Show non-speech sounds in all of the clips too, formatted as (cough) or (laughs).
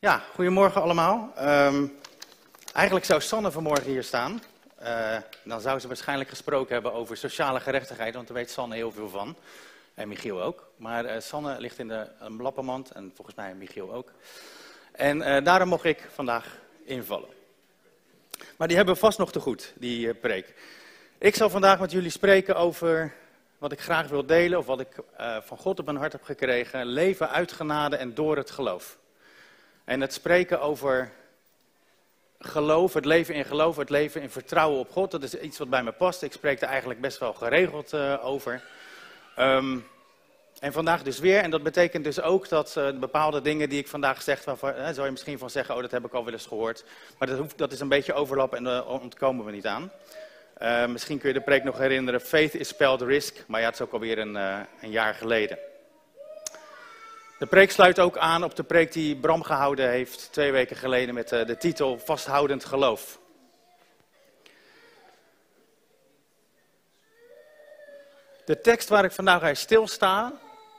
Ja, goedemorgen allemaal. Ehm, eigenlijk zou Sanne vanmorgen hier staan. Eh, dan zou ze waarschijnlijk gesproken hebben over sociale gerechtigheid, want daar weet Sanne heel veel van. En Michiel ook. Maar eh, Sanne ligt in de lappenmand en volgens mij Michiel ook. En eh, daarom mocht ik vandaag invallen. Maar die hebben we vast nog te goed, die preek. Ik zal vandaag met jullie spreken over wat ik graag wil delen, of wat ik van God op mijn hart heb gekregen. Leven uit genade en door het geloof. En het spreken over geloof, het leven in geloof, het leven in vertrouwen op God, dat is iets wat bij me past. Ik spreek er eigenlijk best wel geregeld uh, over. Um, en vandaag dus weer, en dat betekent dus ook dat uh, bepaalde dingen die ik vandaag gezegd heb, uh, zou je misschien van zeggen, oh dat heb ik al wel eens gehoord. Maar dat, hoeft, dat is een beetje overlap en daar ontkomen we niet aan. misschien kun je de preek nog herinneren, faith is spelled risk, maar ja, het is ook alweer een, een jaar geleden. De preek sluit ook aan op de preek die Bram gehouden heeft twee weken geleden met eh, de titel Vasthoudend Geloof. De tekst waar ik vandaag bij stilsta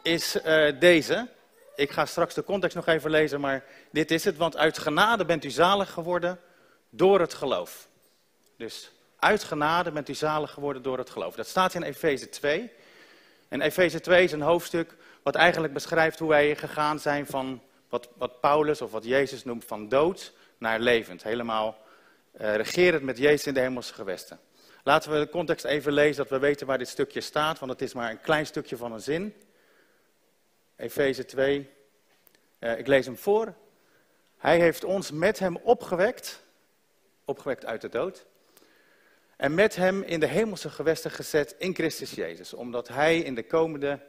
is uh, deze. Ik ga straks de context nog even lezen, maar dit is het. Want uit genade bent u zalig geworden door het geloof. Dus uit genade bent u zalig geworden door het geloof. Dat staat in Efeze 2. En Efeze 2 is een hoofdstuk wat eigenlijk beschrijft hoe wij gegaan zijn van wat, wat Paulus of wat Jezus noemt van dood naar levend. Helemaal uh, regerend met Jezus in de hemelse gewesten. Laten we de context even lezen, dat we weten waar dit stukje staat, want het is maar een klein stukje van een zin. Efeze 2, uh, ik lees hem voor. Hij heeft ons met hem opgewekt, opgewekt uit de dood, en met hem in de hemelse gewesten gezet in Christus Jezus, omdat hij in de komende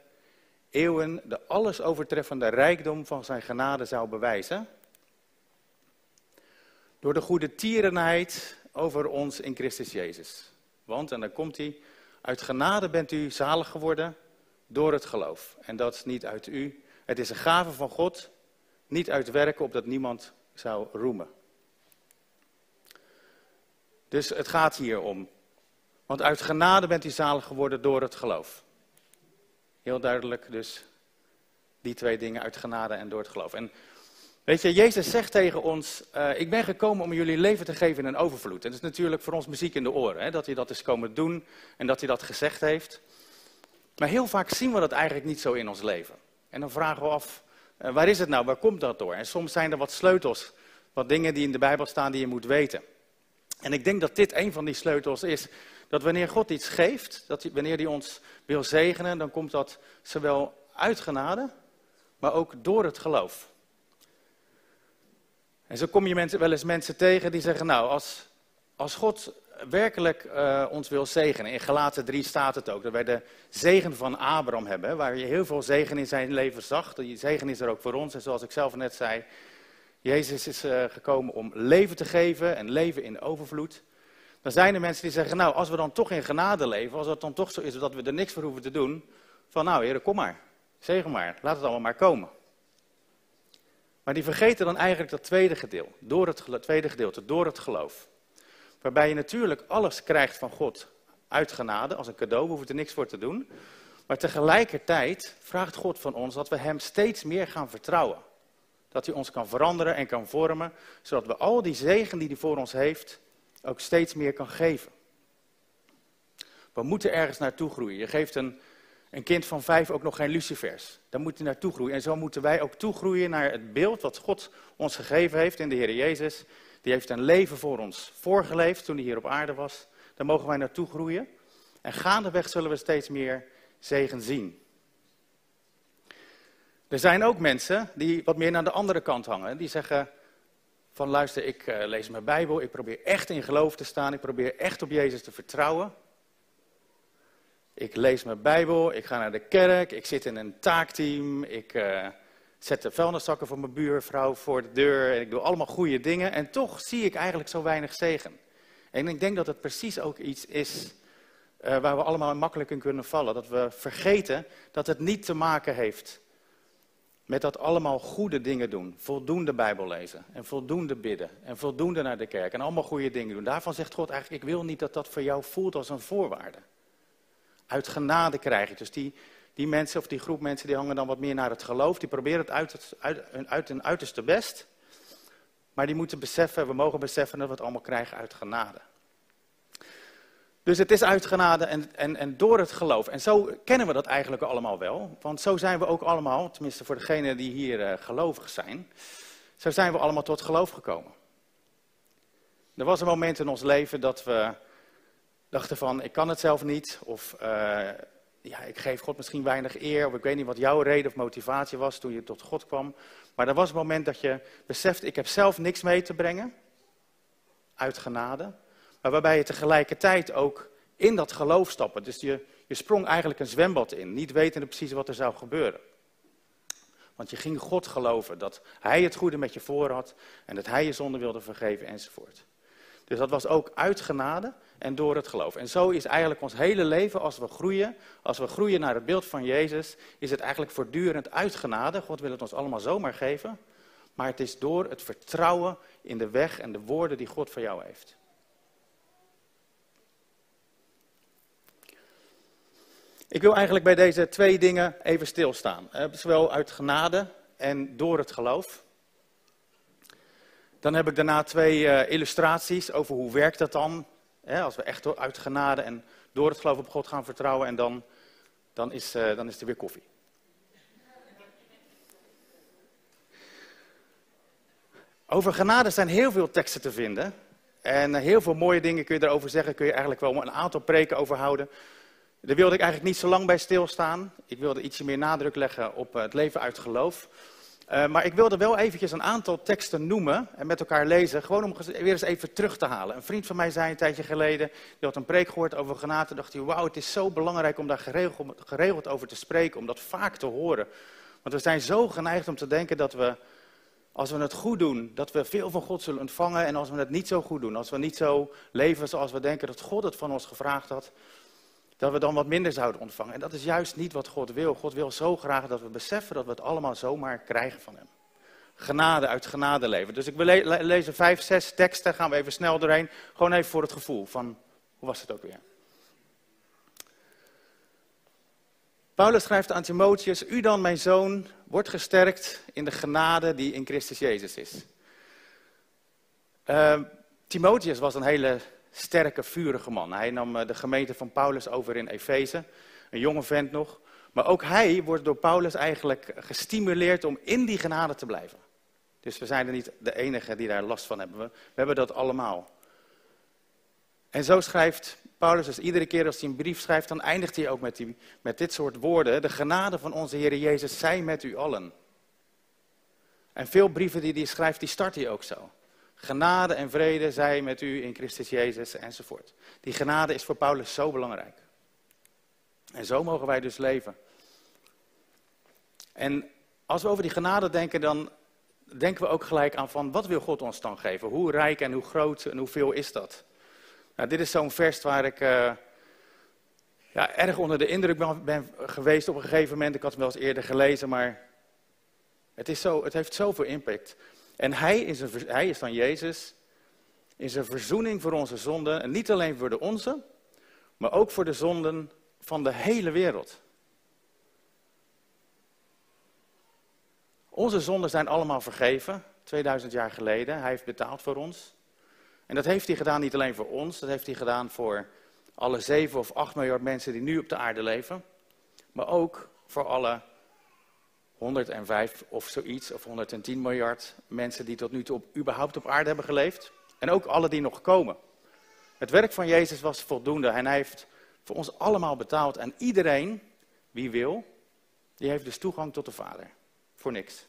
eeuwen de alles overtreffende rijkdom van zijn genade zou bewijzen. Door de goede tierenheid over ons in Christus Jezus. Want, en dan komt hij, uit genade bent u zalig geworden door het geloof. En dat is niet uit u. Het is een gave van God, niet uit werken opdat niemand zou roemen. Dus het gaat hier om. Want uit genade bent u zalig geworden door het geloof. Heel duidelijk dus die twee dingen uit genade en door het geloof. En weet je, Jezus zegt tegen ons, uh, ik ben gekomen om jullie leven te geven in een overvloed. En dat is natuurlijk voor ons muziek in de oren, hè, dat hij dat is komen doen en dat hij dat gezegd heeft. Maar heel vaak zien we dat eigenlijk niet zo in ons leven. En dan vragen we af, uh, waar is het nou, waar komt dat door? En soms zijn er wat sleutels, wat dingen die in de Bijbel staan die je moet weten. En ik denk dat dit een van die sleutels is. Dat wanneer God iets geeft, dat wanneer hij ons wil zegenen, dan komt dat zowel uit genade, maar ook door het geloof. En zo kom je mensen, wel eens mensen tegen die zeggen, nou, als, als God werkelijk uh, ons wil zegenen, in Galaten 3 staat het ook, dat wij de zegen van Abraham hebben, waar je heel veel zegen in zijn leven zag. Die zegen is er ook voor ons. En zoals ik zelf net zei, Jezus is uh, gekomen om leven te geven en leven in overvloed. Dan zijn er mensen die zeggen, nou, als we dan toch in genade leven, als het dan toch zo is dat we er niks voor hoeven te doen, van nou, heren, kom maar, zeg maar, laat het allemaal maar komen. Maar die vergeten dan eigenlijk dat tweede gedeelte, door het, tweede gedeelte, door het geloof. Waarbij je natuurlijk alles krijgt van God uit genade, als een cadeau, we hoeven er niks voor te doen. Maar tegelijkertijd vraagt God van ons dat we Hem steeds meer gaan vertrouwen. Dat hij ons kan veranderen en kan vormen, zodat we al die zegen die hij voor ons heeft, ook steeds meer kan geven. We moeten ergens naartoe groeien. Je geeft een, een kind van vijf ook nog geen lucifers. Daar moet hij naartoe groeien. En zo moeten wij ook toegroeien naar het beeld wat God ons gegeven heeft in de Heer Jezus. Die heeft een leven voor ons voorgeleefd toen hij hier op aarde was. Daar mogen wij naartoe groeien. En gaandeweg zullen we steeds meer zegen zien. Er zijn ook mensen die wat meer naar de andere kant hangen. Die zeggen van luister, ik uh, lees mijn Bijbel, ik probeer echt in geloof te staan, ik probeer echt op Jezus te vertrouwen. Ik lees mijn Bijbel, ik ga naar de kerk, ik zit in een taakteam, ik uh, zet de vuilniszakken voor mijn buurvrouw voor de deur en ik doe allemaal goede dingen en toch zie ik eigenlijk zo weinig zegen. En ik denk dat het precies ook iets is uh, waar we allemaal makkelijk in kunnen vallen. Dat we vergeten dat het niet te maken heeft met dat allemaal goede dingen doen. Voldoende Bijbel lezen en voldoende bidden en voldoende naar de kerk en allemaal goede dingen doen. Daarvan zegt God eigenlijk, ik wil niet dat dat voor jou voelt als een voorwaarde. Uit genade krijg je. Dus die, die mensen of die groep mensen die hangen dan wat meer naar het geloof. Die proberen het uit, uit, uit hun uiterste best. Maar die moeten beseffen, we mogen beseffen dat we het allemaal krijgen uit genade. Dus het is uit genade en, en, en door het geloof. En zo kennen we dat eigenlijk allemaal wel. Want zo zijn we ook allemaal, tenminste voor degenen die hier uh, gelovig zijn, zo zijn we allemaal tot geloof gekomen. Er was een moment in ons leven dat we dachten van, ik kan het zelf niet. Of uh, ja, ik geef God misschien weinig eer. Of ik weet niet wat jouw reden of motivatie was toen je tot God kwam. Maar er was een moment dat je beseft, ik heb zelf niks mee te brengen. Uit genade. Maar waarbij je tegelijkertijd ook in dat geloof stappen. Dus je, je sprong eigenlijk een zwembad in, niet wetende precies wat er zou gebeuren. Want je ging God geloven dat Hij het goede met je voor had en dat Hij je zonde wilde vergeven enzovoort. Dus dat was ook uit genade en door het geloof. En zo is eigenlijk ons hele leven, als we groeien, als we groeien naar het beeld van Jezus, is het eigenlijk voortdurend uit genade. God wil het ons allemaal zomaar geven. Maar het is door het vertrouwen in de weg en de woorden die God voor jou heeft. Ik wil eigenlijk bij deze twee dingen even stilstaan. Zowel uit genade en door het geloof. Dan heb ik daarna twee uh, illustraties over hoe werkt dat dan. Als we echt uit genade en door het geloof op God gaan vertrouwen. En dan, dan, is, uh, dan is er weer koffie. Over genade zijn heel veel teksten te vinden. En heel veel mooie dingen kun je erover zeggen. Kun je eigenlijk wel een aantal preken over houden. Daar wilde ik eigenlijk niet zo lang bij stilstaan. Ik wilde ietsje meer nadruk leggen op eh, het leven uit geloof. Uh, maar ik wilde wel eventjes een aantal teksten noemen en met elkaar lezen, gewoon om weer eens even terug te halen. Een vriend van mij zei een tijdje geleden, die had een preek gehoord over genade, dacht hij, wauw, het is zo belangrijk om daar geregeld, geregeld over te spreken, om dat vaak te horen. Want we zijn zo geneigd om te denken dat we, als we het goed doen, dat we veel van God zullen ontvangen. En als we het niet zo goed doen, als we niet zo leven zoals we denken dat God het van ons gevraagd had, dat we dan wat minder zouden ontvangen. En dat is juist niet wat God wil. God wil zo graag dat we beseffen dat we het allemaal zomaar krijgen van hem. Genade uit genade leven. Dus ik wil le lezen vijf, zes teksten, gaan we even snel doorheen. Gewoon even voor het gevoel van, hoe was het ook weer? Paulus schrijft aan Timotheus, u dan mijn zoon, wordt gesterkt in de genade die in Christus Jezus is. Uh, Timotheus was een hele sterke, vurige man. Hij nam eh, de gemeente van Paulus over in Efeze, een jonge vent nog. Maar ook hij wordt door Paulus eigenlijk gestimuleerd om in die genade te blijven. Dus we zijn er niet de enige die daar last van hebben. We, hebben dat allemaal. En zo schrijft Paulus dus iedere keer als hij een brief schrijft, dan eindigt hij ook met, met dit soort woorden. De genade van onze Heer Jezus zij met u allen. En veel brieven die hij schrijft, die start hij ook zo. Genade en vrede zij met u in Christus Jezus enzovoort. Die genade is voor Paulus zo belangrijk. En zo mogen wij dus leven. En als we over die genade denken, dan denken we ook gelijk aan van wat wil God ons dan geven? Hoe rijk en hoe groot en hoeveel is dat? Nou, dit is zo'n vers waar ik uh, ja, erg onder de indruk ben, geweest op een gegeven moment. Ik had hem wel eens eerder gelezen, maar het, is zo, het heeft zoveel impact. En hij is, een, hij is dan Jezus, is een verzoening voor onze zonden. En niet alleen voor de onze, maar ook voor de zonden van de hele wereld. Onze zonden zijn allemaal vergeven, 2000 jaar geleden. Hij heeft betaald voor ons. En dat heeft hij gedaan niet alleen voor ons, dat heeft hij gedaan voor alle 7 of 8 miljard mensen die nu op de aarde leven. Maar ook voor alle 105 of zoiets, of 110 miljard mensen die tot nu toe op, überhaupt op aarde hebben geleefd. En ook alle die nog komen. Het werk van Jezus was voldoende en hij heeft voor ons allemaal betaald. En iedereen, wie wil, die heeft dus toegang tot de Vader. Voor niks.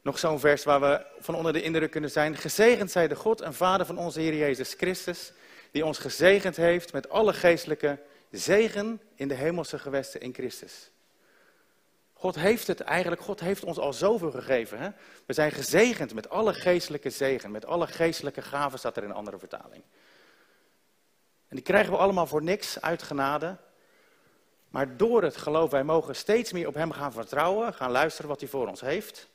Nog zo'n vers waar we van onder de indruk kunnen zijn. Gezegend zij de God en Vader van onze Heer Jezus Christus, die ons gezegend heeft met alle geestelijke Zegen in de hemelse gewesten in Christus. God heeft het eigenlijk, God heeft ons al zoveel gegeven. Hè? We zijn gezegend met alle geestelijke zegen, met alle geestelijke gaven, staat er in een andere vertaling. En die krijgen we allemaal voor niks uit genade. Maar door het geloof, wij mogen steeds meer op Hem gaan vertrouwen, gaan luisteren wat Hij voor ons heeft.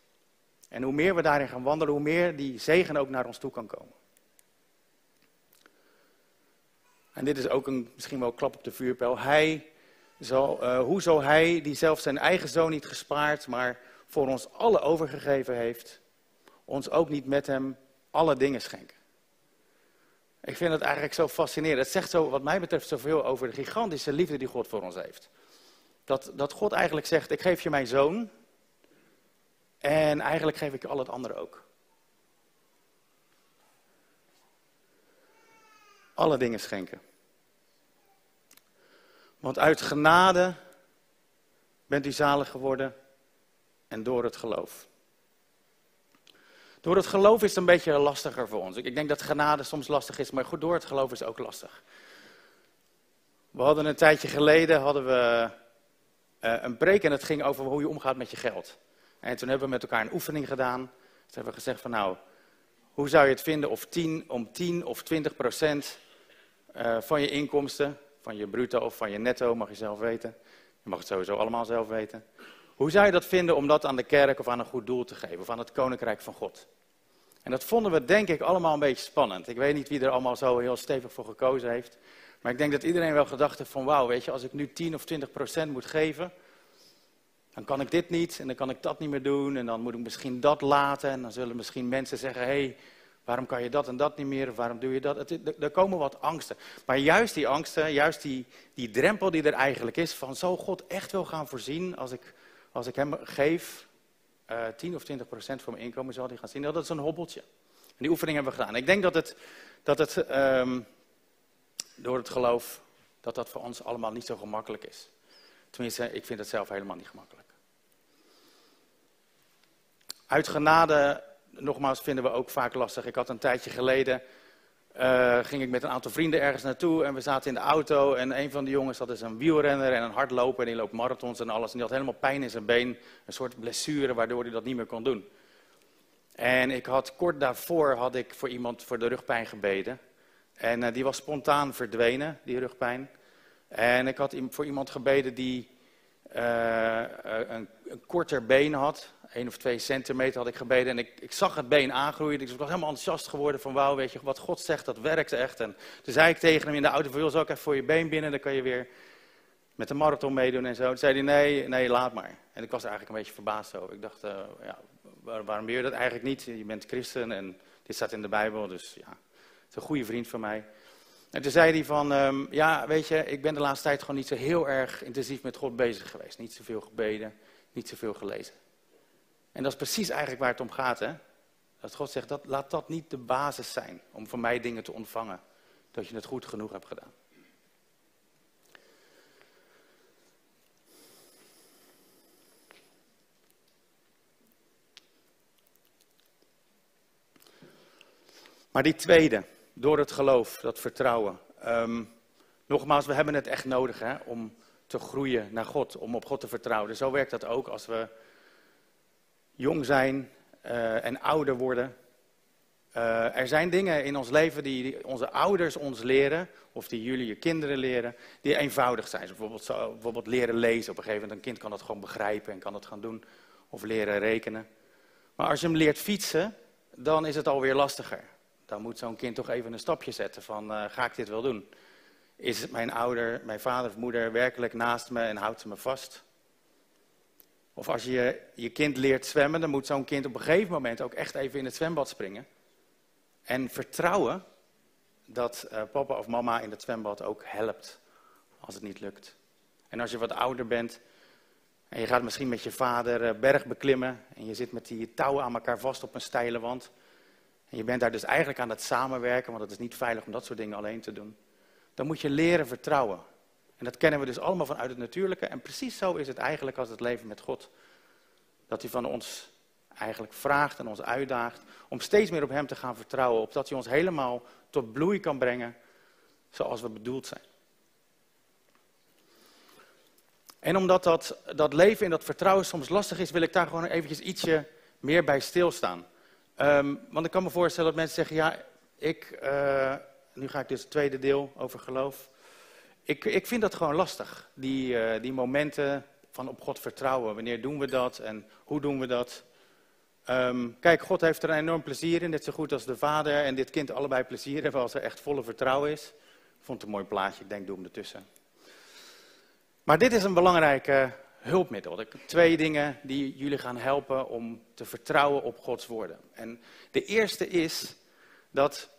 En hoe meer we daarin gaan wandelen, hoe meer die zegen ook naar ons toe kan komen. En dit is ook een, misschien wel een klap op de vuurpijl. Hij zal, uh, hoe zal hij, die zelf zijn eigen zoon niet gespaard, maar voor ons alle overgegeven heeft, ons ook niet met hem alle dingen schenken. Ik vind het eigenlijk zo fascinerend. Het zegt zo, wat mij betreft zoveel over de gigantische liefde die God voor ons heeft. Dat, dat God eigenlijk zegt, ik geef je mijn zoon en eigenlijk geef ik je al het andere ook. Alle dingen schenken. Want uit genade bent u zalig geworden en door het geloof. Door het geloof is het een beetje lastiger voor ons. Ik denk dat genade soms lastig is, maar goed, door het geloof is het ook lastig. We hadden een tijdje geleden hadden we, uh, een preek en het ging over hoe je omgaat met je geld. En toen hebben we met elkaar een oefening gedaan. Toen hebben we gezegd van nou, hoe zou je het vinden of 10, om 10 of 20 procent uh, van je inkomsten, van je bruto of van je netto, mag je zelf weten. Je mag het sowieso allemaal zelf weten. Hoe zou je dat vinden om dat aan de kerk of aan een goed doel te geven, of aan het koninkrijk van God? En dat vonden we denk ik allemaal een beetje spannend. Ik weet niet wie er allemaal zo heel stevig voor gekozen heeft. Maar ik denk dat iedereen wel gedacht heeft van wauw, weet je, als ik nu 10 of 20 procent moet geven, dan kan ik dit niet en dan kan ik dat niet meer doen en dan moet ik misschien dat laten. En dan zullen misschien mensen zeggen, hé, hey, waarom kan je dat en dat niet meer waarom doe je dat? Er komen wat angsten. Maar juist die angsten, juist die, die drempel die er eigenlijk is van zou God echt wil gaan voorzien als ik, als ik hem geef, uh, eh, 10 of 20 procent van mijn inkomen zal hij gaan zien. Dat is een hobbeltje. En die oefening hebben we gedaan. Ik denk dat het, dat het um, door het geloof, dat dat voor ons allemaal niet zo gemakkelijk is. Tenminste, ik vind het zelf helemaal niet gemakkelijk. Uit genade, nogmaals, vinden we ook vaak lastig. Ik had een tijdje geleden, uh, ging ik met een aantal vrienden ergens naartoe en we zaten in de auto. En een van de jongens, dat is een wielrenner en een hardloper en die loopt marathons en alles. En die had helemaal pijn in zijn been, een soort blessure waardoor hij dat niet meer kon doen. En ik had kort daarvoor had ik voor iemand voor de rugpijn gebeden. En uh, die was spontaan verdwenen, die rugpijn. En ik had voor iemand gebeden die uh, een, een korter been had, 1 of 2 centimeter had ik gebeden en ik, ik zag het been aangroeien. Ik was helemaal enthousiast geworden van wauw, weet je, wat God zegt, dat werkt echt. En toen zei ik tegen hem in de auto, zal ik even voor je been binnen, dan kan je weer met de marathon meedoen en zo. Toen zei hij, nee, nee, laat maar. En ik was eigenlijk een beetje verbaasd over. Ik dacht, uh, ja, waarom wil je dat eigenlijk niet? Je bent christen en dit staat in de Bijbel, dus ja, het is een goede vriend van mij. En toen zei hij van, um, ja, weet je, ik ben de laatste tijd gewoon niet zo heel erg intensief met God bezig geweest. Niet zoveel gebeden, niet zoveel gelezen. En dat is precies eigenlijk waar het om gaat. Hè? Dat God zegt, dat, laat dat niet de basis zijn om van mij dingen te ontvangen. Dat je het goed genoeg hebt gedaan. Maar die tweede, door het geloof, dat vertrouwen. Um, nogmaals, we hebben het echt nodig hè, om te groeien naar God, om op God te vertrouwen. Dus zo werkt dat ook als we jong zijn uh, en ouder worden. Uh, er zijn dingen in ons leven die onze ouders ons leren, of die jullie je kinderen leren, die eenvoudig zijn. bijvoorbeeld, bijvoorbeeld leren lezen. Op een gegeven moment, een kind kan dat gewoon begrijpen en kan dat gaan doen. Of leren rekenen. Maar als je hem leert fietsen, dan is het alweer lastiger. Dan moet zo'n kind toch even een stapje zetten van, uh, ga ik dit wel doen? Is mijn ouder, mijn vader of moeder werkelijk naast me en houdt ze me vast? Of als je je kind leert zwemmen, dan moet zo'n kind op een gegeven moment ook echt even in het zwembad springen. En vertrouwen dat uh, papa of mama in het zwembad ook helpt als het niet lukt. En als je wat ouder bent en je gaat misschien met je vader uh, berg beklimmen en je zit met die touwen aan elkaar vast op een steile wand. En je bent daar dus eigenlijk aan het samenwerken, want het is niet veilig om dat soort dingen alleen te doen. Dan moet je leren vertrouwen. En dat kennen we dus allemaal vanuit het natuurlijke. En precies zo is het eigenlijk als het leven met God. Dat hij van ons eigenlijk vraagt en ons uitdaagt om steeds meer op hem te gaan vertrouwen. Opdat hij ons helemaal tot bloei kan brengen zoals we bedoeld zijn. En omdat dat, dat leven in dat vertrouwen soms lastig is, wil ik daar gewoon eventjes ietsje meer bij stilstaan. Um, want ik kan me voorstellen dat mensen zeggen, ja, ik, uh, nu ga ik dus het tweede deel over geloof ik, ik vind dat gewoon lastig. Die, uh, die momenten van op God vertrouwen. Wanneer doen we dat en hoe doen we dat? Um, kijk, God heeft er enorm plezier in. Net zo goed als de vader en dit kind allebei plezier hebben als er echt volle vertrouwen is. Ik vond het een mooi plaatje, ik denk, doe hem ertussen. Maar dit is een belangrijke hulpmiddel. Ik heb twee dingen die jullie gaan helpen om te vertrouwen op Gods woorden. En de eerste is dat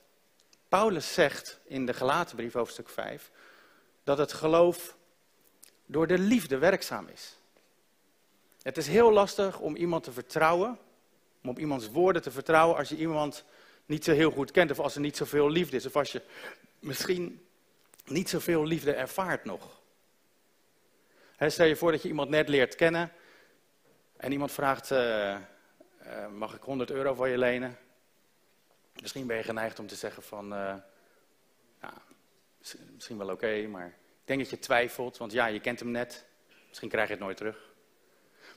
Paulus zegt in de Galatenbrief hoofdstuk 5 dat het geloof door de liefde werkzaam is. Het is heel lastig om iemand te vertrouwen, om op iemands woorden te vertrouwen als je iemand niet zo heel goed kent of als er niet zoveel liefde is of als je misschien niet zoveel liefde ervaart nog. Stel je voor dat je iemand net leert kennen en iemand vraagt, uh, uh, mag ik 100 euro voor je lenen? Misschien ben je geneigd om te zeggen van, ja, misschien wel oké, maar ik denk dat je twijfelt, want ja, je kent hem net, misschien krijg je het nooit terug.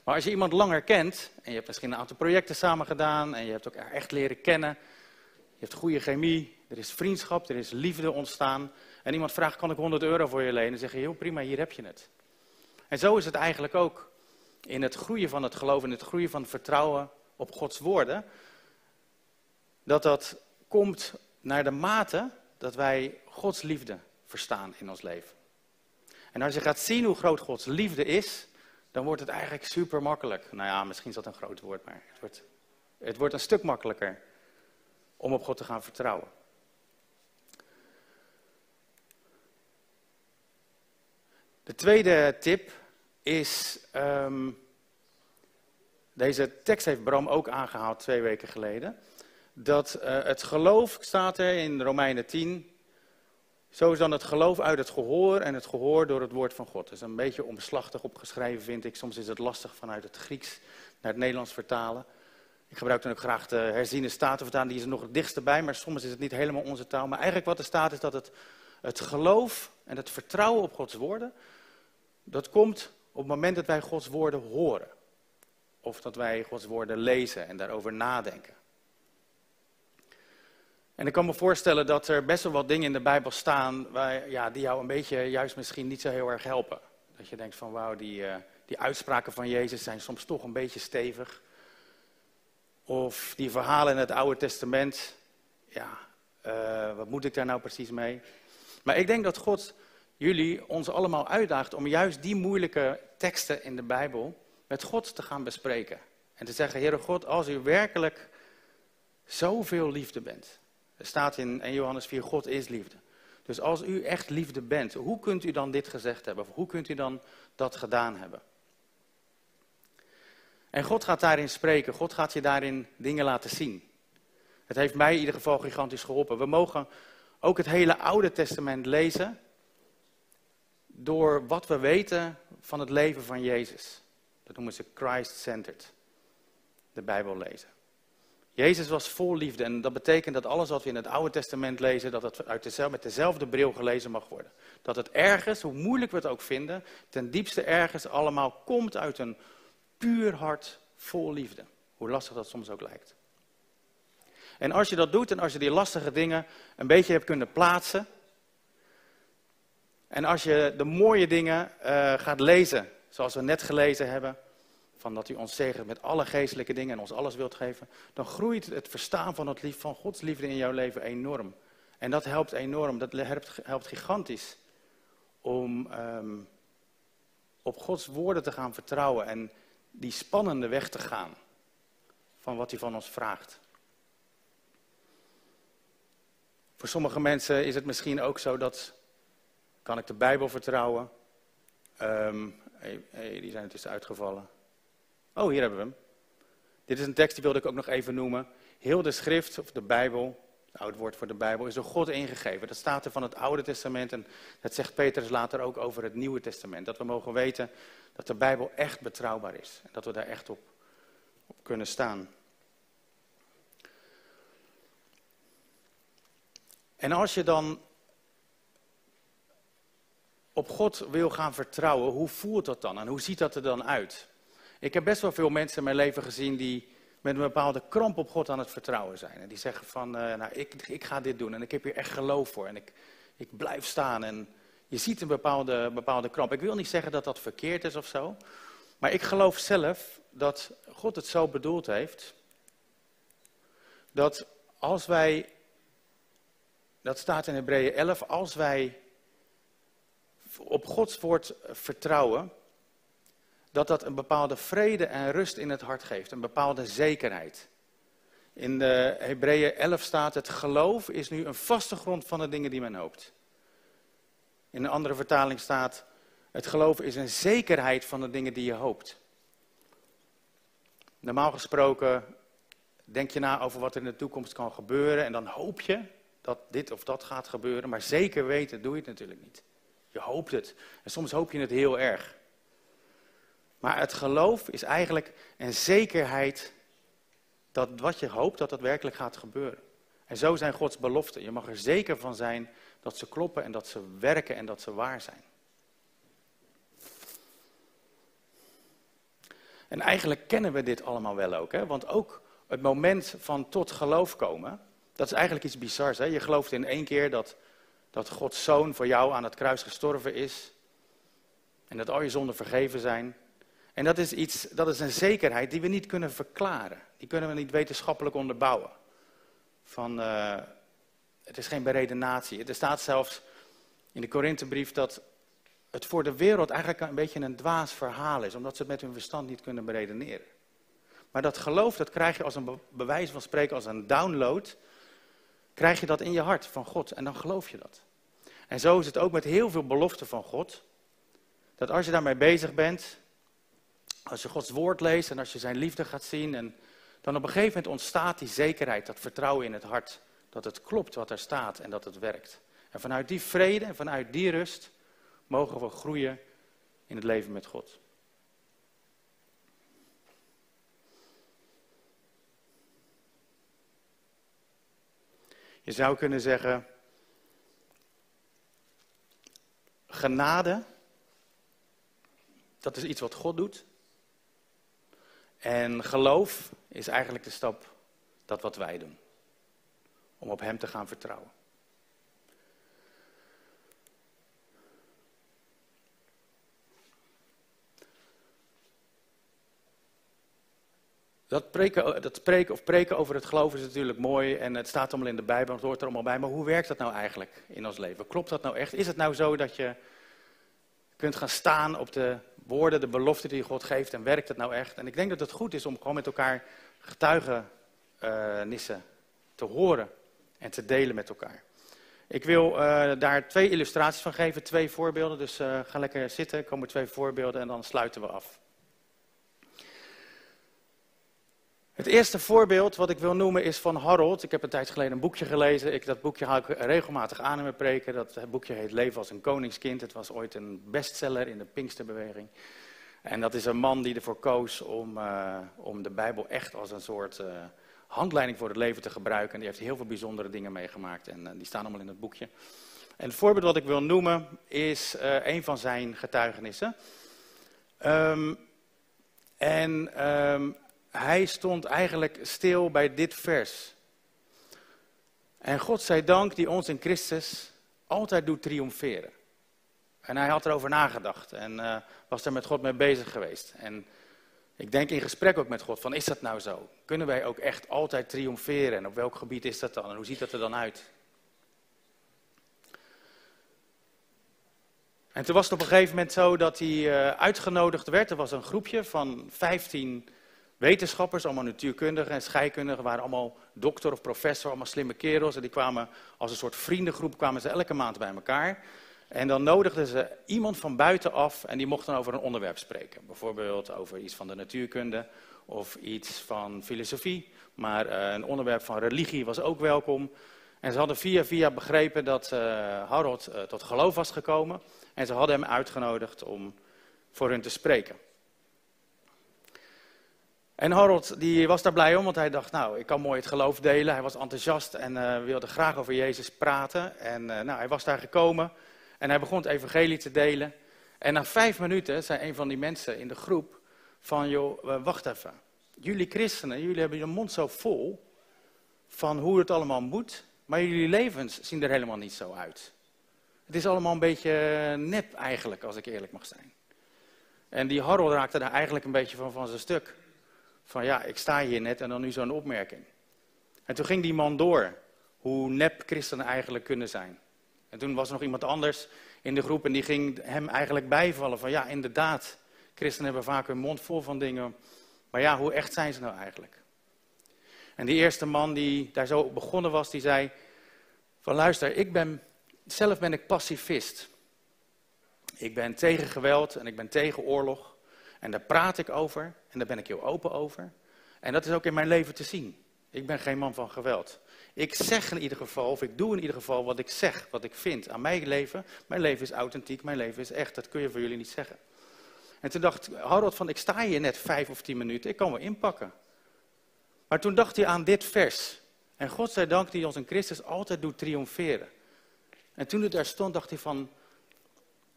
Maar als je iemand langer kent, en je hebt misschien een aantal projecten samen gedaan, en je hebt elkaar echt leren kennen, je hebt goede chemie, er is vriendschap, er is liefde ontstaan, en iemand vraagt, kan ik 100 euro voor je lenen? Dan zeg je, heel prima, hier heb je het. En zo is het eigenlijk ook in het groeien van het geloof, in het groeien van het vertrouwen op Gods woorden, dat dat komt naar de mate dat wij Gods liefde verstaan in ons leven. En als je gaat zien hoe groot Gods liefde is, dan wordt het eigenlijk super makkelijk. Nou ja, misschien is dat een groot woord, maar het wordt, het wordt een stuk makkelijker om op God te gaan vertrouwen. De tweede tip is, um, deze tekst heeft Bram ook aangehaald twee weken geleden, dat uh, het geloof, staat er in Romeinen 10, zo is dan het geloof uit het gehoor en het gehoor door het woord van God. Dat is een beetje omslachtig opgeschreven, vind ik. Soms is het lastig vanuit het Grieks naar het Nederlands vertalen. Ik gebruik dan ook graag de herziene statenvertaling, die is er nog het dichtst bij, maar soms is het niet helemaal onze taal. Maar eigenlijk wat er staat is dat het, het geloof en het vertrouwen op Gods woorden, dat komt op het moment dat wij Gods woorden horen. Of dat wij Gods woorden lezen en daarover nadenken. En ik kan me voorstellen dat er best wel wat dingen in de Bijbel staan waar, ja, die jou een beetje juist misschien niet zo heel erg helpen. Dat je denkt van wauw, die, uh, die uitspraken van Jezus zijn soms toch een beetje stevig. Of die verhalen in het Oude Testament, ja, uh, wat moet ik daar nou precies mee? Maar ik denk dat God jullie ons allemaal uitdaagt om juist die moeilijke teksten in de Bijbel met God te gaan bespreken. En te zeggen, Heere God, als u werkelijk zoveel liefde bent, er staat in 1 Johannes 4, God is liefde. Dus als u echt liefde bent, hoe kunt u dan dit gezegd hebben? Of hoe kunt u dan dat gedaan hebben? En God gaat daarin spreken. God gaat je daarin dingen laten zien. Het heeft mij in ieder geval gigantisch geholpen. We mogen ook het hele Oude Testament lezen door wat we weten van het leven van Jezus. Dat noemen ze Christ-centered. De Bijbel lezen. Jezus was vol liefde en dat betekent dat alles wat we in het Oude Testament lezen, dat het uit dezelfde, met dezelfde bril gelezen mag worden. Dat het ergens, hoe moeilijk we het ook vinden, ten diepste ergens allemaal komt uit een puur hart vol liefde. Hoe lastig dat soms ook lijkt. En als je dat doet en als je die lastige dingen een beetje hebt kunnen plaatsen, en als je de mooie dingen uh, gaat lezen, zoals we net gelezen hebben, van dat u ons zegent met alle geestelijke dingen en ons alles wilt geven, dan groeit het verstaan van, het lief, van Gods liefde in jouw leven enorm. En dat helpt enorm, dat helpt, helpt gigantisch om um, op Gods woorden te gaan vertrouwen en die spannende weg te gaan van wat hij van ons vraagt. Voor sommige mensen is het misschien ook zo dat, kan ik de Bijbel vertrouwen? Um, hey, die zijn intussen uitgevallen. Oh, hier hebben we hem. Dit is een tekst die wilde ik ook nog even noemen. Heel de schrift, of de Bijbel, het oud woord voor de Bijbel, is door God ingegeven. Dat staat er van het Oude Testament en dat zegt Petrus later ook over het Nieuwe Testament. Dat we mogen weten dat de Bijbel echt betrouwbaar is. En dat we daar echt op kunnen staan. En als je dan op God wil gaan vertrouwen, hoe voelt dat dan en hoe ziet dat er dan uit? Ik heb best wel veel mensen in mijn leven gezien die met een bepaalde kramp op God aan het vertrouwen zijn. En die zeggen van, uh, nou, ik, ik ga dit doen en ik heb hier echt geloof voor en ik, ik blijf staan. En je ziet een bepaalde, bepaalde kramp. Ik wil niet zeggen dat dat verkeerd is of zo. Maar ik geloof zelf dat God het zo bedoeld heeft. Dat als wij, dat staat in Hebreeën 11, als wij op Gods woord vertrouwen, dat dat een bepaalde vrede en rust in het hart geeft, een bepaalde zekerheid. In de Hebreeën 11 staat, het geloof is nu een vaste grond van de dingen die men hoopt. In een andere vertaling staat, het geloof is een zekerheid van de dingen die je hoopt. Normaal gesproken denk je na over wat er in de toekomst kan gebeuren en dan hoop je dat dit of dat gaat gebeuren, maar zeker weten doe je het natuurlijk niet. Je hoopt het en soms hoop je het heel erg. Maar het geloof is eigenlijk een zekerheid dat wat je hoopt, dat dat werkelijk gaat gebeuren. En zo zijn Gods beloften. Je mag er zeker van zijn dat ze kloppen en dat ze werken en dat ze waar zijn. En eigenlijk kennen we dit allemaal wel ook. Hè? Want ook het moment van tot geloof komen, dat is eigenlijk iets bizars. Hè? Je gelooft in één keer dat, dat Gods zoon voor jou aan het kruis gestorven is. En dat al je zonden vergeven zijn. En dat is, iets, dat is een zekerheid die we niet kunnen verklaren. Die kunnen we niet wetenschappelijk onderbouwen. Van, uh, het is geen beredenatie. Er staat zelfs in de Korinthebrief dat het voor de wereld eigenlijk een beetje een dwaas verhaal is. Omdat ze het met hun verstand niet kunnen beredeneren. Maar dat geloof, dat krijg je als een bewijs van spreken, als een download. Krijg je dat in je hart van God en dan geloof je dat. En zo is het ook met heel veel beloften van God. Dat als je daarmee bezig bent, als je Gods woord leest en als je zijn liefde gaat zien, en dan op een gegeven moment ontstaat die zekerheid, dat vertrouwen in het hart, dat het klopt wat er staat en dat het werkt. En vanuit die vrede en vanuit die rust mogen we groeien in het leven met God. Je zou kunnen zeggen, genade, dat is iets wat God doet. En geloof is eigenlijk de stap dat wat wij doen. Om op Hem te gaan vertrouwen. Dat preken, dat spreken of preken over het geloof is natuurlijk mooi en het staat allemaal in de Bijbel, het hoort er allemaal bij. Maar hoe werkt dat nou eigenlijk in ons leven? Klopt dat nou echt? Is het nou zo dat je kunt gaan staan op de woorden, de beloften die God geeft en werkt het nou echt? En ik denk dat het goed is om gewoon met elkaar getuigenissen te horen en te delen met elkaar. Ik wil uh, daar twee illustraties van geven, twee voorbeelden. Dus uh, ga lekker zitten, komen twee voorbeelden en dan sluiten we af. Het eerste voorbeeld wat ik wil noemen is van Harold. Ik heb een tijd geleden een boekje gelezen. Ik, dat boekje haal ik regelmatig aan in mijn preken. Dat boekje heet Leven als een koningskind. Het was ooit een bestseller in de Pinksterbeweging. En dat is een man die ervoor koos om, uh, om de Bijbel echt als een soort uh, handleiding voor het leven te gebruiken. En die heeft heel veel bijzondere dingen meegemaakt en uh, die staan allemaal in het boekje. En het voorbeeld wat ik wil noemen is een van zijn getuigenissen. Um, en um, hij stond eigenlijk stil bij dit vers. En God zij dank die ons in Christus altijd doet triomferen. En hij had erover nagedacht en uh, was er met God mee bezig geweest. En ik denk in gesprek ook met God van is dat nou zo? Kunnen wij ook echt altijd triomferen? En op welk gebied is dat dan? En hoe ziet dat er dan uit? En toen was het op een gegeven moment zo dat hij uh, uitgenodigd werd. Er was een groepje van 15 wetenschappers, allemaal natuurkundigen en scheikundigen, waren allemaal dokter of professor, allemaal slimme kerels. En die kwamen als een soort vriendengroep, kwamen ze elke maand bij elkaar. En dan nodigden ze iemand van buitenaf en die mocht dan over een onderwerp spreken. Bijvoorbeeld over iets van de natuurkunde of iets van filosofie. Maar uh, een onderwerp van religie was ook welkom. En ze hadden via via begrepen dat uh, Harold uh, tot geloof was gekomen. En ze hadden hem uitgenodigd om voor hun te spreken. En Harold die was daar blij om, want hij dacht, nou, ik kan mooi het geloof delen. Hij was enthousiast en uh, wilde graag over Jezus praten. En uh, nou, hij was daar gekomen en hij begon het evangelie te delen. En na vijf minuten zei een van die mensen in de groep van, joh, uh, wacht even. Jullie christenen, jullie hebben je mond zo vol van hoe het allemaal moet, maar jullie levens zien er helemaal niet zo uit. Het is allemaal een beetje nep eigenlijk, als ik eerlijk mag zijn. En die Harold raakte daar eigenlijk een beetje van, van zijn stuk. Van ja, ik sta hier net en dan nu zo'n opmerking. En toen ging die man door hoe nep christenen eigenlijk kunnen zijn. En toen was er nog iemand anders in de groep en die ging hem eigenlijk bijvallen van ja, inderdaad. Christenen hebben vaak hun mond vol van dingen. Maar ja, hoe echt zijn ze nou eigenlijk? En die eerste man die daar zo begonnen was, die zei van luister, ik ben, zelf ben ik pacifist. Ik ben tegen geweld en ik ben tegen oorlog. En daar praat ik over en daar ben ik heel open over. En dat is ook in mijn leven te zien. Ik ben geen man van geweld. Ik zeg in ieder geval, of ik doe in ieder geval wat ik zeg, wat ik vind aan mijn leven. Mijn leven is authentiek, mijn leven is echt. Dat kun je voor jullie niet zeggen. En toen dacht Harold van, ik sta hier net vijf of tien minuten, ik kan wel inpakken. Maar toen dacht hij aan dit vers. En God zij dank die ons in Christus altijd doet triomferen. En toen het daar stond, dacht hij van,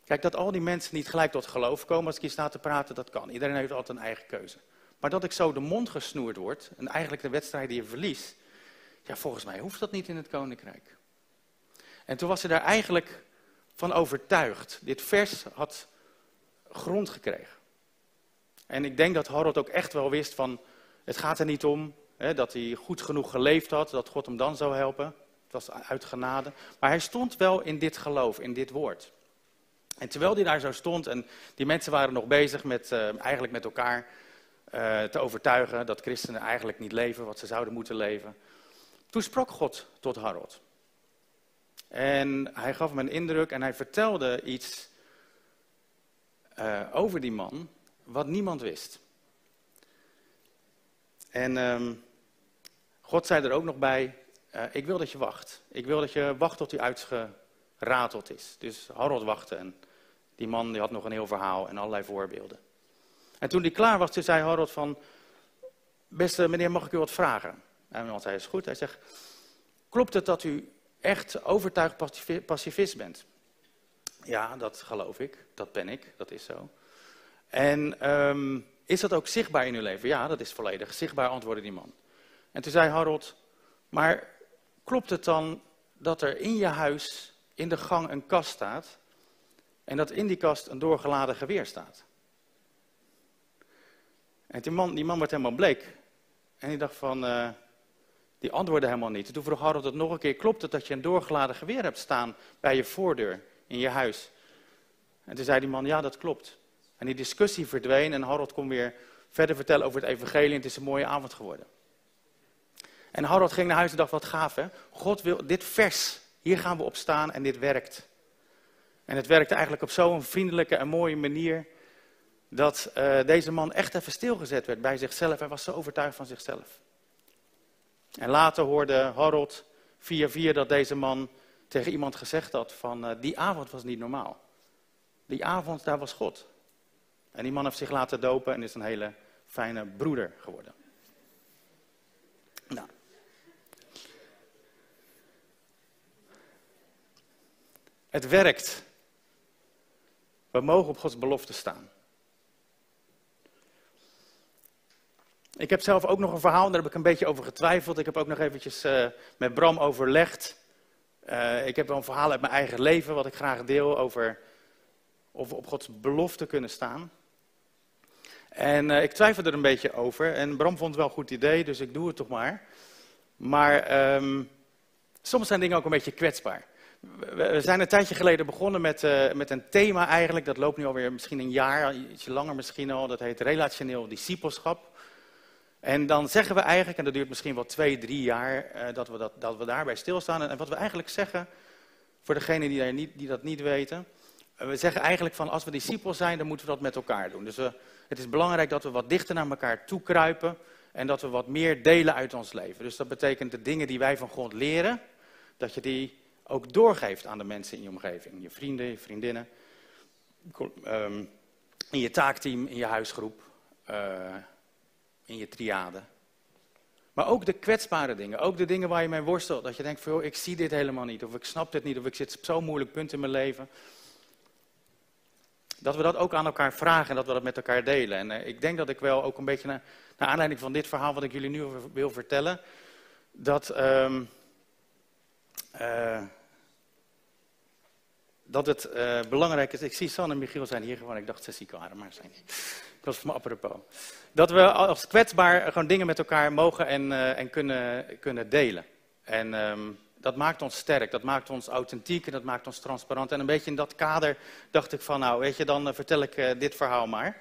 kijk dat al die mensen niet gelijk tot geloof komen als ik hier sta te praten, dat kan. Iedereen heeft altijd een eigen keuze. Maar dat ik zo de mond gesnoerd word, en eigenlijk de wedstrijd die je verliest, ja volgens mij hoeft dat niet in het koninkrijk. En toen was hij daar eigenlijk van overtuigd. Dit vers had grond gekregen. En ik denk dat Harold ook echt wel wist van, het gaat er niet om hè, dat hij goed genoeg geleefd had, dat God hem dan zou helpen. Het was uit genade. Maar hij stond wel in dit geloof, in dit woord. En terwijl hij daar zo stond en die mensen waren nog bezig met, uh, eigenlijk met elkaar uh, te overtuigen dat christenen eigenlijk niet leven wat ze zouden moeten leven. Toen sprak God tot Harold. En hij gaf hem een indruk en hij vertelde iets uh, over die man wat niemand wist. En um, God zei er ook nog bij, ik wil dat je wacht. Ik wil dat je wacht tot hij uitgerateld is. Dus Harold wachtte en die man die had nog een heel verhaal en allerlei voorbeelden. En toen hij klaar was, zei Harold van, beste meneer, mag ik u wat vragen? En want hij is goed, hij zegt, klopt het dat u echt overtuigd pacifist bent? Ja, dat geloof ik, dat ben ik, dat is zo. En um, is dat ook zichtbaar in uw leven? Ja, dat is volledig zichtbaar, antwoordde die man. En toen zei Harold, maar klopt het dan dat er in je huis in de gang een kast staat en dat in die kast een doorgeladen geweer staat? En die man, die man werd helemaal bleek. En die dacht van, uh, die antwoordde helemaal niet. toen vroeg Harold het nog een keer, klopt het dat je een doorgeladen geweer hebt staan bij je voordeur in je huis? En toen zei die man, ja dat klopt. En die discussie verdween en Harold kon weer verder vertellen over het evangelie en het is een mooie avond geworden. En Harold ging naar huis en dacht, wat gaaf hè. God wil, dit vers, hier gaan we op staan en dit werkt. En het werkte eigenlijk op zo'n vriendelijke en mooie manier dat uh, deze man echt even stilgezet werd bij zichzelf. Hij was zo overtuigd van zichzelf. En later hoorde Harold via via dat deze man tegen iemand gezegd had van uh, die avond was niet normaal. Die avond, daar was God. En die man heeft zich laten dopen en is een hele fijne broeder geworden. Het werkt. We mogen op Gods belofte staan. Ik heb zelf ook nog een verhaal, daar heb ik een beetje over getwijfeld. Ik heb ook nog eventjes uh, met Bram overlegd. Uh, ik heb wel een verhaal uit mijn eigen leven, wat ik graag deel, over of we op Gods belofte kunnen staan. En uh, ik twijfelde er een beetje over. En Bram vond het wel een goed idee, dus ik doe het toch maar. Maar um, soms zijn dingen ook een beetje kwetsbaar. We zijn een tijdje geleden begonnen met, uh, met een thema eigenlijk. Dat loopt nu alweer misschien een jaar, ietsje langer misschien al. Dat heet relationeel discipelschap. En dan zeggen we eigenlijk, en dat duurt misschien wel twee, drie jaar, uh, dat, we dat, dat we daarbij stilstaan. En, wat we eigenlijk zeggen, voor degenen die, die dat niet weten. we zeggen eigenlijk van als we discipel zijn, dan moeten we dat met elkaar doen. Dus het is belangrijk dat we wat dichter naar elkaar toe kruipen en dat we wat meer delen uit ons leven. Dus dat betekent de dingen die wij van God leren, dat je die ook doorgeeft aan de mensen in je omgeving. Je vrienden, je vriendinnen, ehm, in je taakteam, in je huisgroep, uh, in je triade. Maar ook de kwetsbare dingen, ook de dingen waar je mee worstelt. Dat je denkt van, ik zie dit helemaal niet, of ik snap dit niet, of ik zit op zo'n moeilijk punt in mijn leven. Dat we dat ook aan elkaar vragen en dat we dat met elkaar delen. En uh, ik denk dat ik wel ook een beetje, naar, aanleiding van dit verhaal wat ik jullie nu wil vertellen, dat, um, uh, dat het uh, belangrijk is. Ik zie San en Michiel zijn hier gewoon, ik dacht ze ziek waren, maar zijn niet. Dat was van apropos. Dat we als kwetsbaar gewoon dingen met elkaar mogen en, en kunnen, kunnen delen. En um, dat maakt ons sterk, dat maakt ons authentiek en dat maakt ons transparant. En een beetje in dat kader dacht ik van, nou weet je, dan vertel ik dit verhaal maar.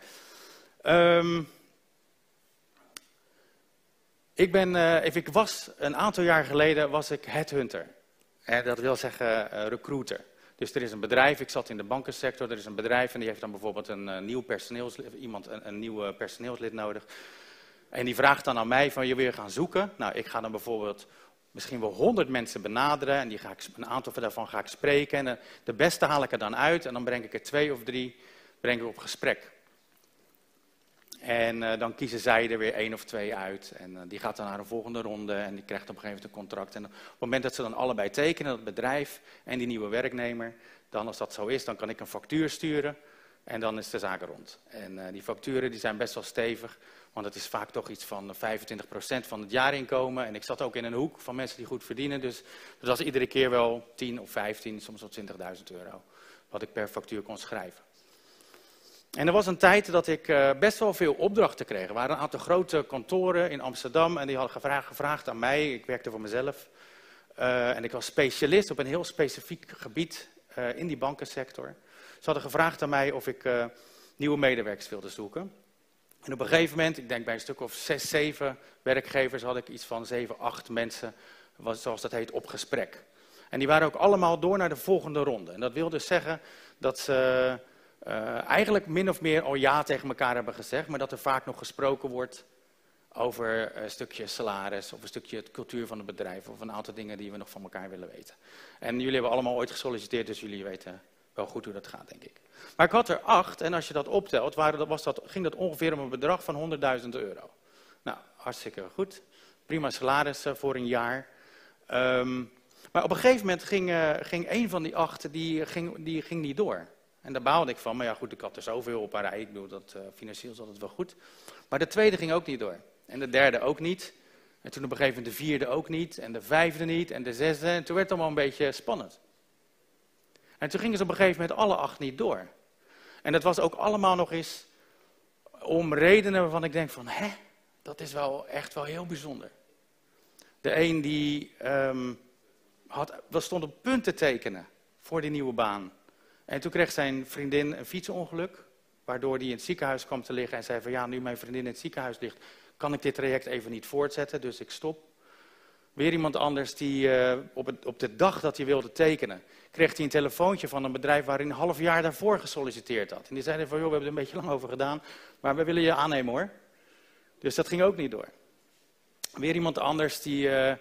Ehm, ik, ben, uh, ik was een aantal jaar geleden was ik headhunter. Dat wil zeggen uh, recruiter. Dus er is een bedrijf, ik zat in de bankensector, er is een bedrijf en die heeft dan bijvoorbeeld een, uh, nieuw personeelslid, iemand een, nieuw personeelslid nodig. En die vraagt dan aan mij van je weer gaan zoeken. Nou, ik ga dan bijvoorbeeld misschien wel honderd mensen benaderen en die ga ik, een aantal daarvan ga ik spreken. En de beste haal ik er dan uit en dan breng ik er twee of drie breng ik op gesprek. En uh, dan kiezen zij er weer één of twee uit. En uh, die gaat dan naar een volgende ronde en die krijgt op een gegeven moment een contract. En op het moment dat ze dan allebei tekenen, dat bedrijf en die nieuwe werknemer, dan als dat zo is, dan kan ik een factuur sturen en dan is de zaak rond. En uh, die facturen die zijn best wel stevig, want het is vaak toch iets van 25% van het jaarinkomen. En ik zat ook in een hoek van mensen die goed verdienen, dus dat was iedere keer wel 10 of 15, soms wel 20.000 euro, wat ik per factuur kon schrijven. En er was een tijd dat ik uh, best wel veel opdrachten kreeg. Er waren een aantal grote kantoren in Amsterdam en die hadden gevraagd, aan mij, ik werkte voor mezelf. Uh, en ik was specialist op een heel specifiek gebied uh, in die bankensector. Ze hadden gevraagd aan mij of ik nieuwe medewerkers wilde zoeken. En op een gegeven moment, ik denk bij een stuk of zes, zeven werkgevers, had ik iets van zeven, acht mensen, was, zoals dat heet, op gesprek. En die waren ook allemaal door naar de volgende ronde. En dat wil dus zeggen dat ze uh, eigenlijk min of meer al ja tegen elkaar hebben gezegd, maar dat er vaak nog gesproken wordt over een stukje salaris of een stukje cultuur van het bedrijf of een aantal dingen die we nog van elkaar willen weten. En jullie hebben allemaal ooit gesolliciteerd, dus jullie weten wel goed hoe dat gaat, denk ik. Maar ik had er acht en als je dat optelt, waren, was dat, ging dat ongeveer om een bedrag van 100.000 euro. Nou, hartstikke goed. Prima salaris voor een jaar. Um, maar op een gegeven moment ging, uh, ging een van die acht, die ging, die ging niet door. En daar baalde ik van. Maar ja, goed, ik had er zoveel op een rij. Ik bedoel, dat, uh, financieel is altijd wel goed. Maar de tweede ging ook niet door. En de derde ook niet. En toen op een gegeven moment de vierde ook niet. En de vijfde niet. En de zesde. En toen werd het allemaal een beetje spannend. En toen gingen ze op een gegeven moment alle acht niet door. En dat was ook allemaal nog eens om redenen waarvan ik denk van, hè, dat is wel echt wel heel bijzonder. De een die um, had, stond op punt te tekenen voor die nieuwe baan. En toen kreeg zijn vriendin een fietsongeluk, waardoor hij in het ziekenhuis kwam te liggen en zei van ja, nu mijn vriendin in het ziekenhuis ligt, kan ik dit traject even niet voortzetten, dus ik stop. Weer iemand anders die uh, op, op de dag dat hij wilde tekenen, kreeg hij een telefoontje van een bedrijf waarin een half jaar daarvoor gesolliciteerd had. En die zeiden van joh, we hebben er een beetje lang over gedaan, maar we willen je aannemen hoor. Dus dat ging ook niet door. Weer iemand anders die... Uh,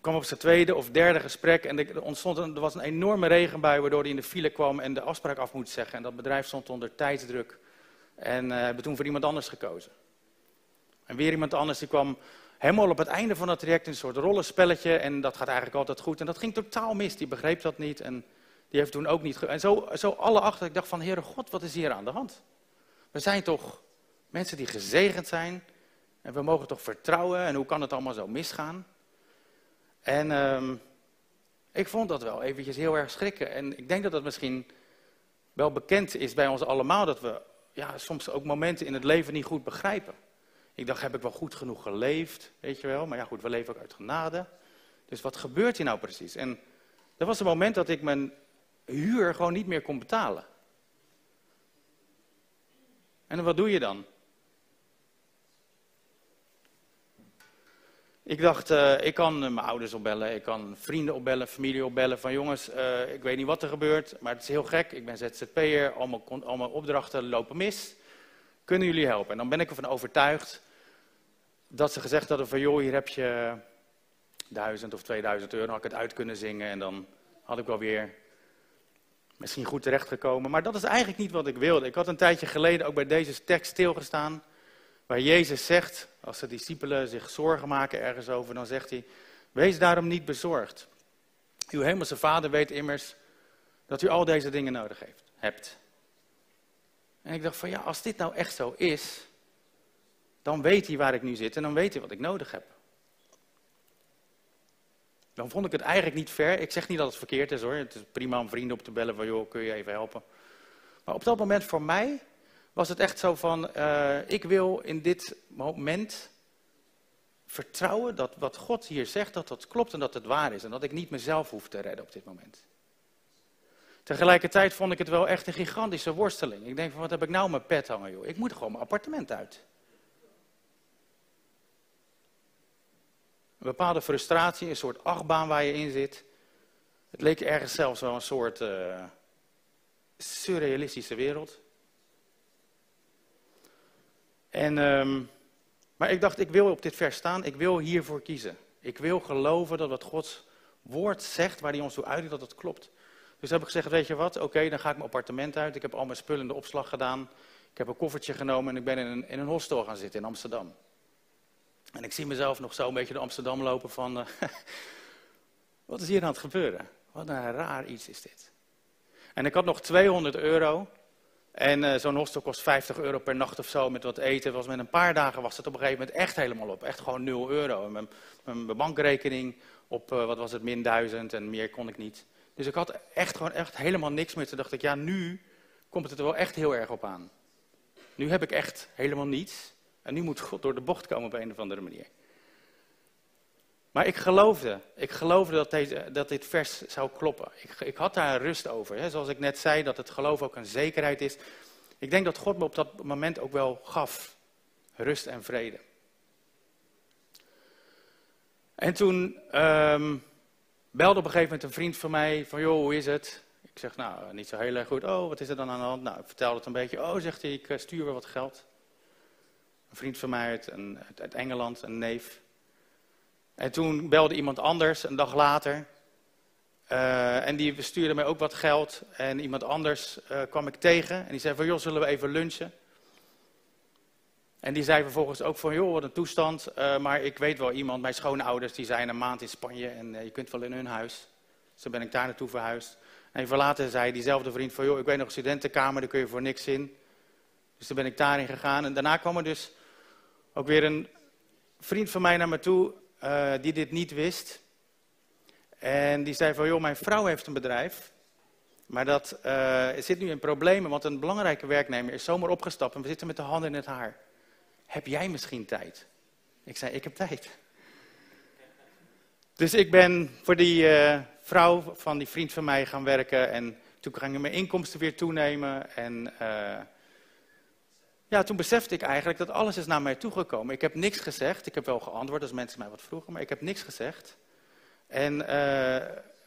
kwam op zijn tweede of derde gesprek en er, ontstond een, er was een enorme regenbui waardoor hij in de file kwam en de afspraak af moet zeggen. En dat bedrijf stond onder tijdsdruk en uh, hebben toen voor iemand anders gekozen. En weer iemand anders die kwam helemaal op het einde van het traject in een soort rollenspelletje en dat gaat eigenlijk altijd goed. En dat ging totaal mis, die begreep dat niet en die heeft toen ook niet... En zo, zo alle achter, ik dacht van, Heere God, wat is hier aan de hand? We zijn toch mensen die gezegend zijn en we mogen toch vertrouwen en hoe kan het allemaal zo misgaan? En um, ik vond dat wel eventjes heel erg schrikken. En ik denk dat dat misschien wel bekend is bij ons allemaal, dat we ja, soms ook momenten in het leven niet goed begrijpen. Ik dacht, heb ik wel goed genoeg geleefd, weet je wel. Maar ja, goed, we leven ook uit genade. Dus wat gebeurt hier nou precies? En er was een moment dat ik mijn huur gewoon niet meer kon betalen. En wat doe je dan? Ik dacht, uh, ik kan mijn ouders opbellen, ik kan vrienden opbellen, familie opbellen. Van jongens, uh, ik weet niet wat er gebeurt, maar het is heel gek. Ik ben ZZP'er, allemaal, allemaal opdrachten lopen mis. Kunnen jullie helpen? En dan ben ik ervan overtuigd dat ze gezegd hadden van... joh, hier heb je duizend of 2000 euro, had ik het uit kunnen zingen. En dan had ik wel weer misschien goed terechtgekomen. Maar dat is eigenlijk niet wat ik wilde. Ik had een tijdje geleden ook bij deze tekst stilgestaan... Waar Jezus zegt, als de discipelen zich zorgen maken ergens over, dan zegt hij, wees daarom niet bezorgd. Uw hemelse vader weet immers dat u al deze dingen nodig heeft, hebt. En ik dacht van ja, als dit nou echt zo is, dan weet hij waar ik nu zit en dan weet hij wat ik nodig heb. Dan vond ik het eigenlijk niet ver. Ik zeg niet dat het verkeerd is hoor. Het is prima om vrienden op te bellen van joh, kun je even helpen. Maar op dat moment voor mij was het echt zo van, uh, ik wil in dit moment vertrouwen dat wat God hier zegt, dat dat klopt en dat het waar is. En dat ik niet mezelf hoef te redden op dit moment. Tegelijkertijd vond ik het wel echt een gigantische worsteling. Ik denk van, wat heb ik nou mijn pet hangen, joh? Ik moet gewoon mijn appartement uit. Een bepaalde frustratie, een soort achtbaan waar je in zit. Het leek ergens zelfs wel een soort uh, surrealistische wereld. En, um, maar ik dacht, ik wil op dit vers staan, ik wil hiervoor kiezen. Ik wil geloven dat wat Gods woord zegt, waar hij ons toe uitdoet, dat het klopt. Dus heb ik gezegd, weet je wat, oké, dan ga ik mijn appartement uit. Ik heb al mijn spullen in de opslag gedaan. Ik heb een koffertje genomen en ik ben in een, in een hostel gaan zitten in Amsterdam. En ik zie mezelf nog zo een beetje door Amsterdam lopen van, uh, (laughs) wat is hier aan het gebeuren? Wat een raar iets is dit. En ik had nog 200 euro. En uh, zo'n hostel kost 50 euro per nacht of zo met wat eten. Was met een paar dagen was het op een gegeven moment echt helemaal op. Echt gewoon 0 euro. Mijn, bankrekening op, uh, wat was het, min 1000 en meer kon ik niet. Dus ik had echt gewoon echt helemaal niks meer. Toen dacht ik, ja, nu komt het er wel echt heel erg op aan. Nu heb ik echt helemaal niets. En nu moet God door de bocht komen op een of andere manier. Maar ik geloofde, ik geloofde dat, deze, dat dit vers zou kloppen. Ik, ik had daar rust over. Hè. Zoals ik net zei, dat het geloof ook een zekerheid is. Ik denk dat God me op dat moment ook wel gaf. Rust en vrede. En toen um, belde op een gegeven moment een vriend van mij van, joh, hoe is het? Ik zeg, nou, niet zo heel erg goed. Oh, wat is er dan aan de hand? Nou, ik vertelde het een beetje. Oh, zegt hij, ik eh, stuur weer wat geld. Een vriend van mij uit, uit Engeland, een neef. En toen belde iemand anders, een dag later. Uh, en die stuurde mij ook wat geld. En iemand anders uh, kwam ik tegen. En die zei van, joh, zullen we even lunchen? En die zei vervolgens ook van, joh, wat een toestand. Uh, maar ik weet wel iemand, mijn schoonouders, die zijn een maand in Spanje. En je kunt wel in hun huis. Dus toen ben ik daar naartoe verhuisd. En even zei diezelfde vriend van, joh, ik weet nog een studentenkamer, daar kun je voor niks in. Dus toen ben ik daarin gegaan. En daarna kwam er dus ook weer een vriend van mij naar me toe uh, die dit niet wist. En die zei van, joh, mijn vrouw heeft een bedrijf. Maar dat uh, zit nu in problemen, want een belangrijke werknemer is zomaar opgestapt en we zitten met de handen in het haar. Heb jij misschien tijd? Ik zei, ik heb tijd. Dus ik ben voor die uh, vrouw van die vriend van mij gaan werken en toen gingen mijn inkomsten weer toenemen en... Ja, toen besefte ik eigenlijk dat alles is naar mij toegekomen. Ik heb niks gezegd. Ik heb wel geantwoord als mensen mij wat vroegen, maar ik heb niks gezegd. En uh,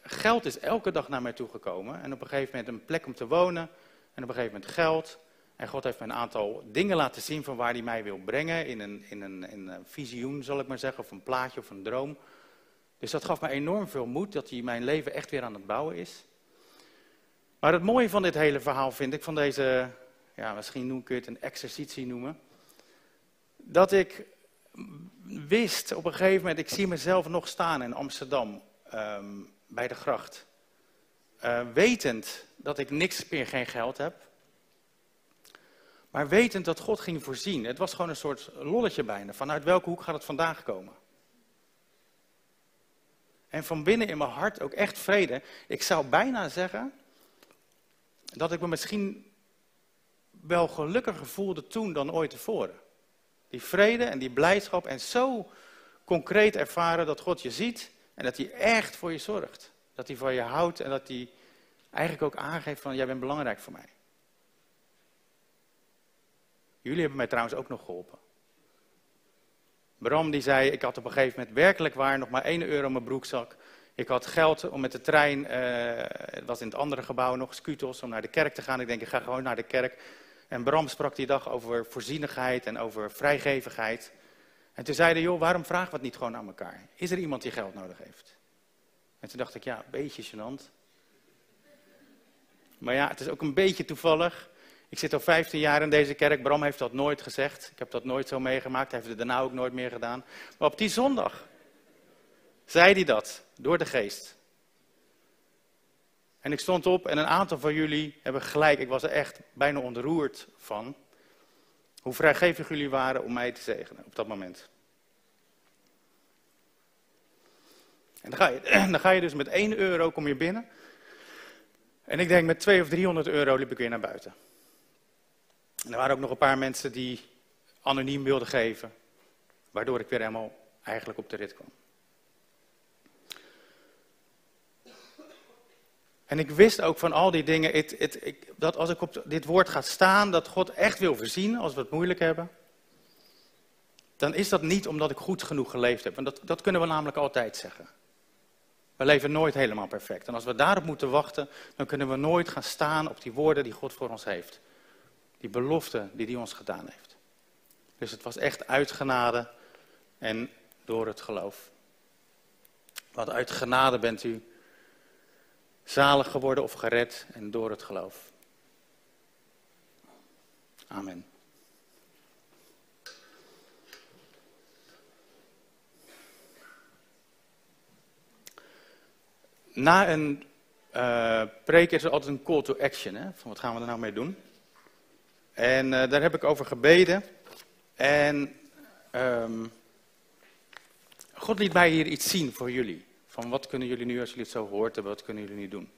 geld is elke dag naar mij toegekomen. En op een gegeven moment een plek om te wonen. En op een gegeven moment geld. En God heeft me een aantal dingen laten zien van waar hij mij wil brengen. In een, in een, in een visioen, zal ik maar zeggen. Of een plaatje of een droom. Dus dat gaf me enorm veel moed dat hij mijn leven echt weer aan het bouwen is. Maar het mooie van dit hele verhaal vind ik, van deze ja, misschien noem ik het een exercitie noemen. Dat ik wist op een gegeven moment, ik zie mezelf nog staan in Amsterdam um, bij de gracht. Uh, wetend dat ik niks meer, geen geld heb. Maar wetend dat God ging voorzien. Het was gewoon een soort lolletje bijna. Vanuit welke hoek gaat het vandaag komen? En van binnen in mijn hart ook echt vrede. Ik zou bijna zeggen dat ik me misschien wel gelukkiger voelde toen dan ooit tevoren. Die vrede en die blijdschap en zo concreet ervaren dat God je ziet en dat hij echt voor je zorgt. Dat hij van je houdt en dat hij eigenlijk ook aangeeft van jij bent belangrijk voor mij. Jullie hebben mij trouwens ook nog geholpen. Bram die zei, ik had op een gegeven moment werkelijk waar nog maar 1 euro in mijn broekzak. Ik had geld om met de trein, uh, het was in het andere gebouw nog, Scutos, om naar de kerk te gaan. Ik denk, ik ga gewoon naar de kerk. En Bram sprak die dag over voorzienigheid en over vrijgevigheid. En toen zeiden, joh, waarom vragen we het niet gewoon aan elkaar? Is er iemand die geld nodig heeft? En toen dacht ik, ja, beetje gênant. Maar ja, het is ook een beetje toevallig. Ik zit al 15 jaar in deze kerk. Bram heeft dat nooit gezegd. Ik heb dat nooit zo meegemaakt. Hij heeft het daarna ook nooit meer gedaan. Maar op die zondag zei hij dat, door de geest. En ik stond op en een aantal van jullie hebben gelijk, ik was er echt bijna ontroerd van, hoe vrijgevig jullie waren om mij te zegenen op dat moment. En dan ga je, (clears throat) dan ga je dus met 1 euro kom je binnen. En ik denk met 200 of 300 euro liep ik weer naar buiten. En er waren ook nog een paar mensen die anoniem wilden geven. Waardoor ik weer helemaal eigenlijk op de rit kwam. En ik wist ook van al die dingen, dat als ik op dit woord ga staan, dat God echt wil voorzien als we het moeilijk hebben. Dan is dat niet omdat ik goed genoeg geleefd heb. Want dat, dat kunnen we namelijk altijd zeggen. We leven nooit helemaal perfect. En als we daarop moeten wachten, dan kunnen we nooit gaan staan op die woorden die God voor ons heeft. Die belofte die hij ons gedaan heeft. Dus het was echt uit genade en door het geloof. Want uit genade bent u zalig geworden of gered en door het geloof. Amen. Na een uh, preek is er altijd een call to action. Hè? Van wat gaan we er nou mee doen? En uh, daar heb ik over gebeden. En um, God liet mij hier iets zien voor jullie. Van wat kunnen jullie nu, als jullie het zo gehoord hebben, wat kunnen jullie nu doen?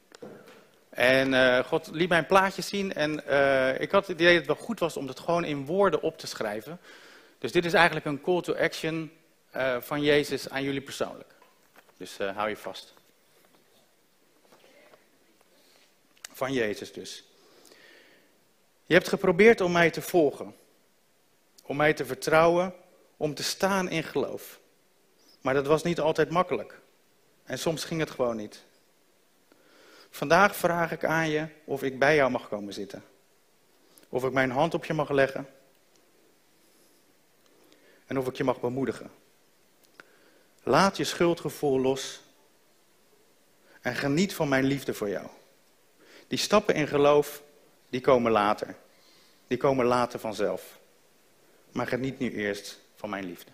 En uh, God liet mij een plaatje zien en uh, ik had het idee dat het wel goed was om het gewoon in woorden op te schrijven. Dus dit is eigenlijk een call to action uh, van Jezus aan jullie persoonlijk. Dus hou je vast. Van Jezus dus. Je hebt geprobeerd om mij te volgen, om mij te vertrouwen, om te staan in geloof. Maar dat was niet altijd makkelijk. En soms ging het gewoon niet. Vandaag vraag ik aan je of ik bij jou mag komen zitten. Of ik mijn hand op je mag leggen. En of ik je mag bemoedigen. Laat je schuldgevoel los. En geniet van mijn liefde voor jou. Die stappen in geloof, die komen later. Die komen later vanzelf. Maar geniet nu eerst van mijn liefde.